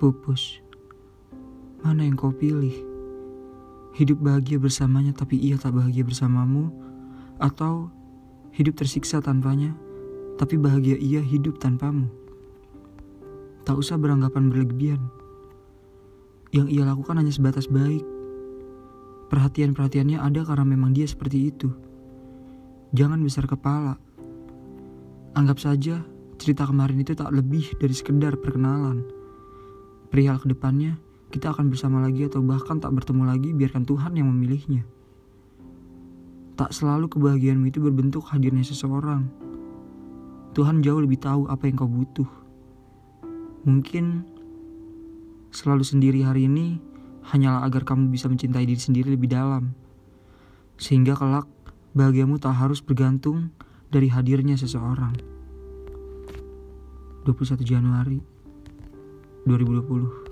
Pupus, mana yang kau pilih? Hidup bahagia bersamanya tapi ia tak bahagia bersamamu? Atau hidup tersiksa tanpanya tapi bahagia ia hidup tanpamu? Tak usah beranggapan berlebihan. Yang ia lakukan hanya sebatas baik. Perhatian-perhatiannya ada karena memang dia seperti itu. Jangan besar kepala. Anggap saja cerita kemarin itu tak lebih dari sekedar perkenalan perihal ke depannya kita akan bersama lagi atau bahkan tak bertemu lagi biarkan Tuhan yang memilihnya. Tak selalu kebahagiaanmu itu berbentuk hadirnya seseorang. Tuhan jauh lebih tahu apa yang kau butuh. Mungkin selalu sendiri hari ini hanyalah agar kamu bisa mencintai diri sendiri lebih dalam. Sehingga kelak bahagiamu tak harus bergantung dari hadirnya seseorang. 21 Januari 2020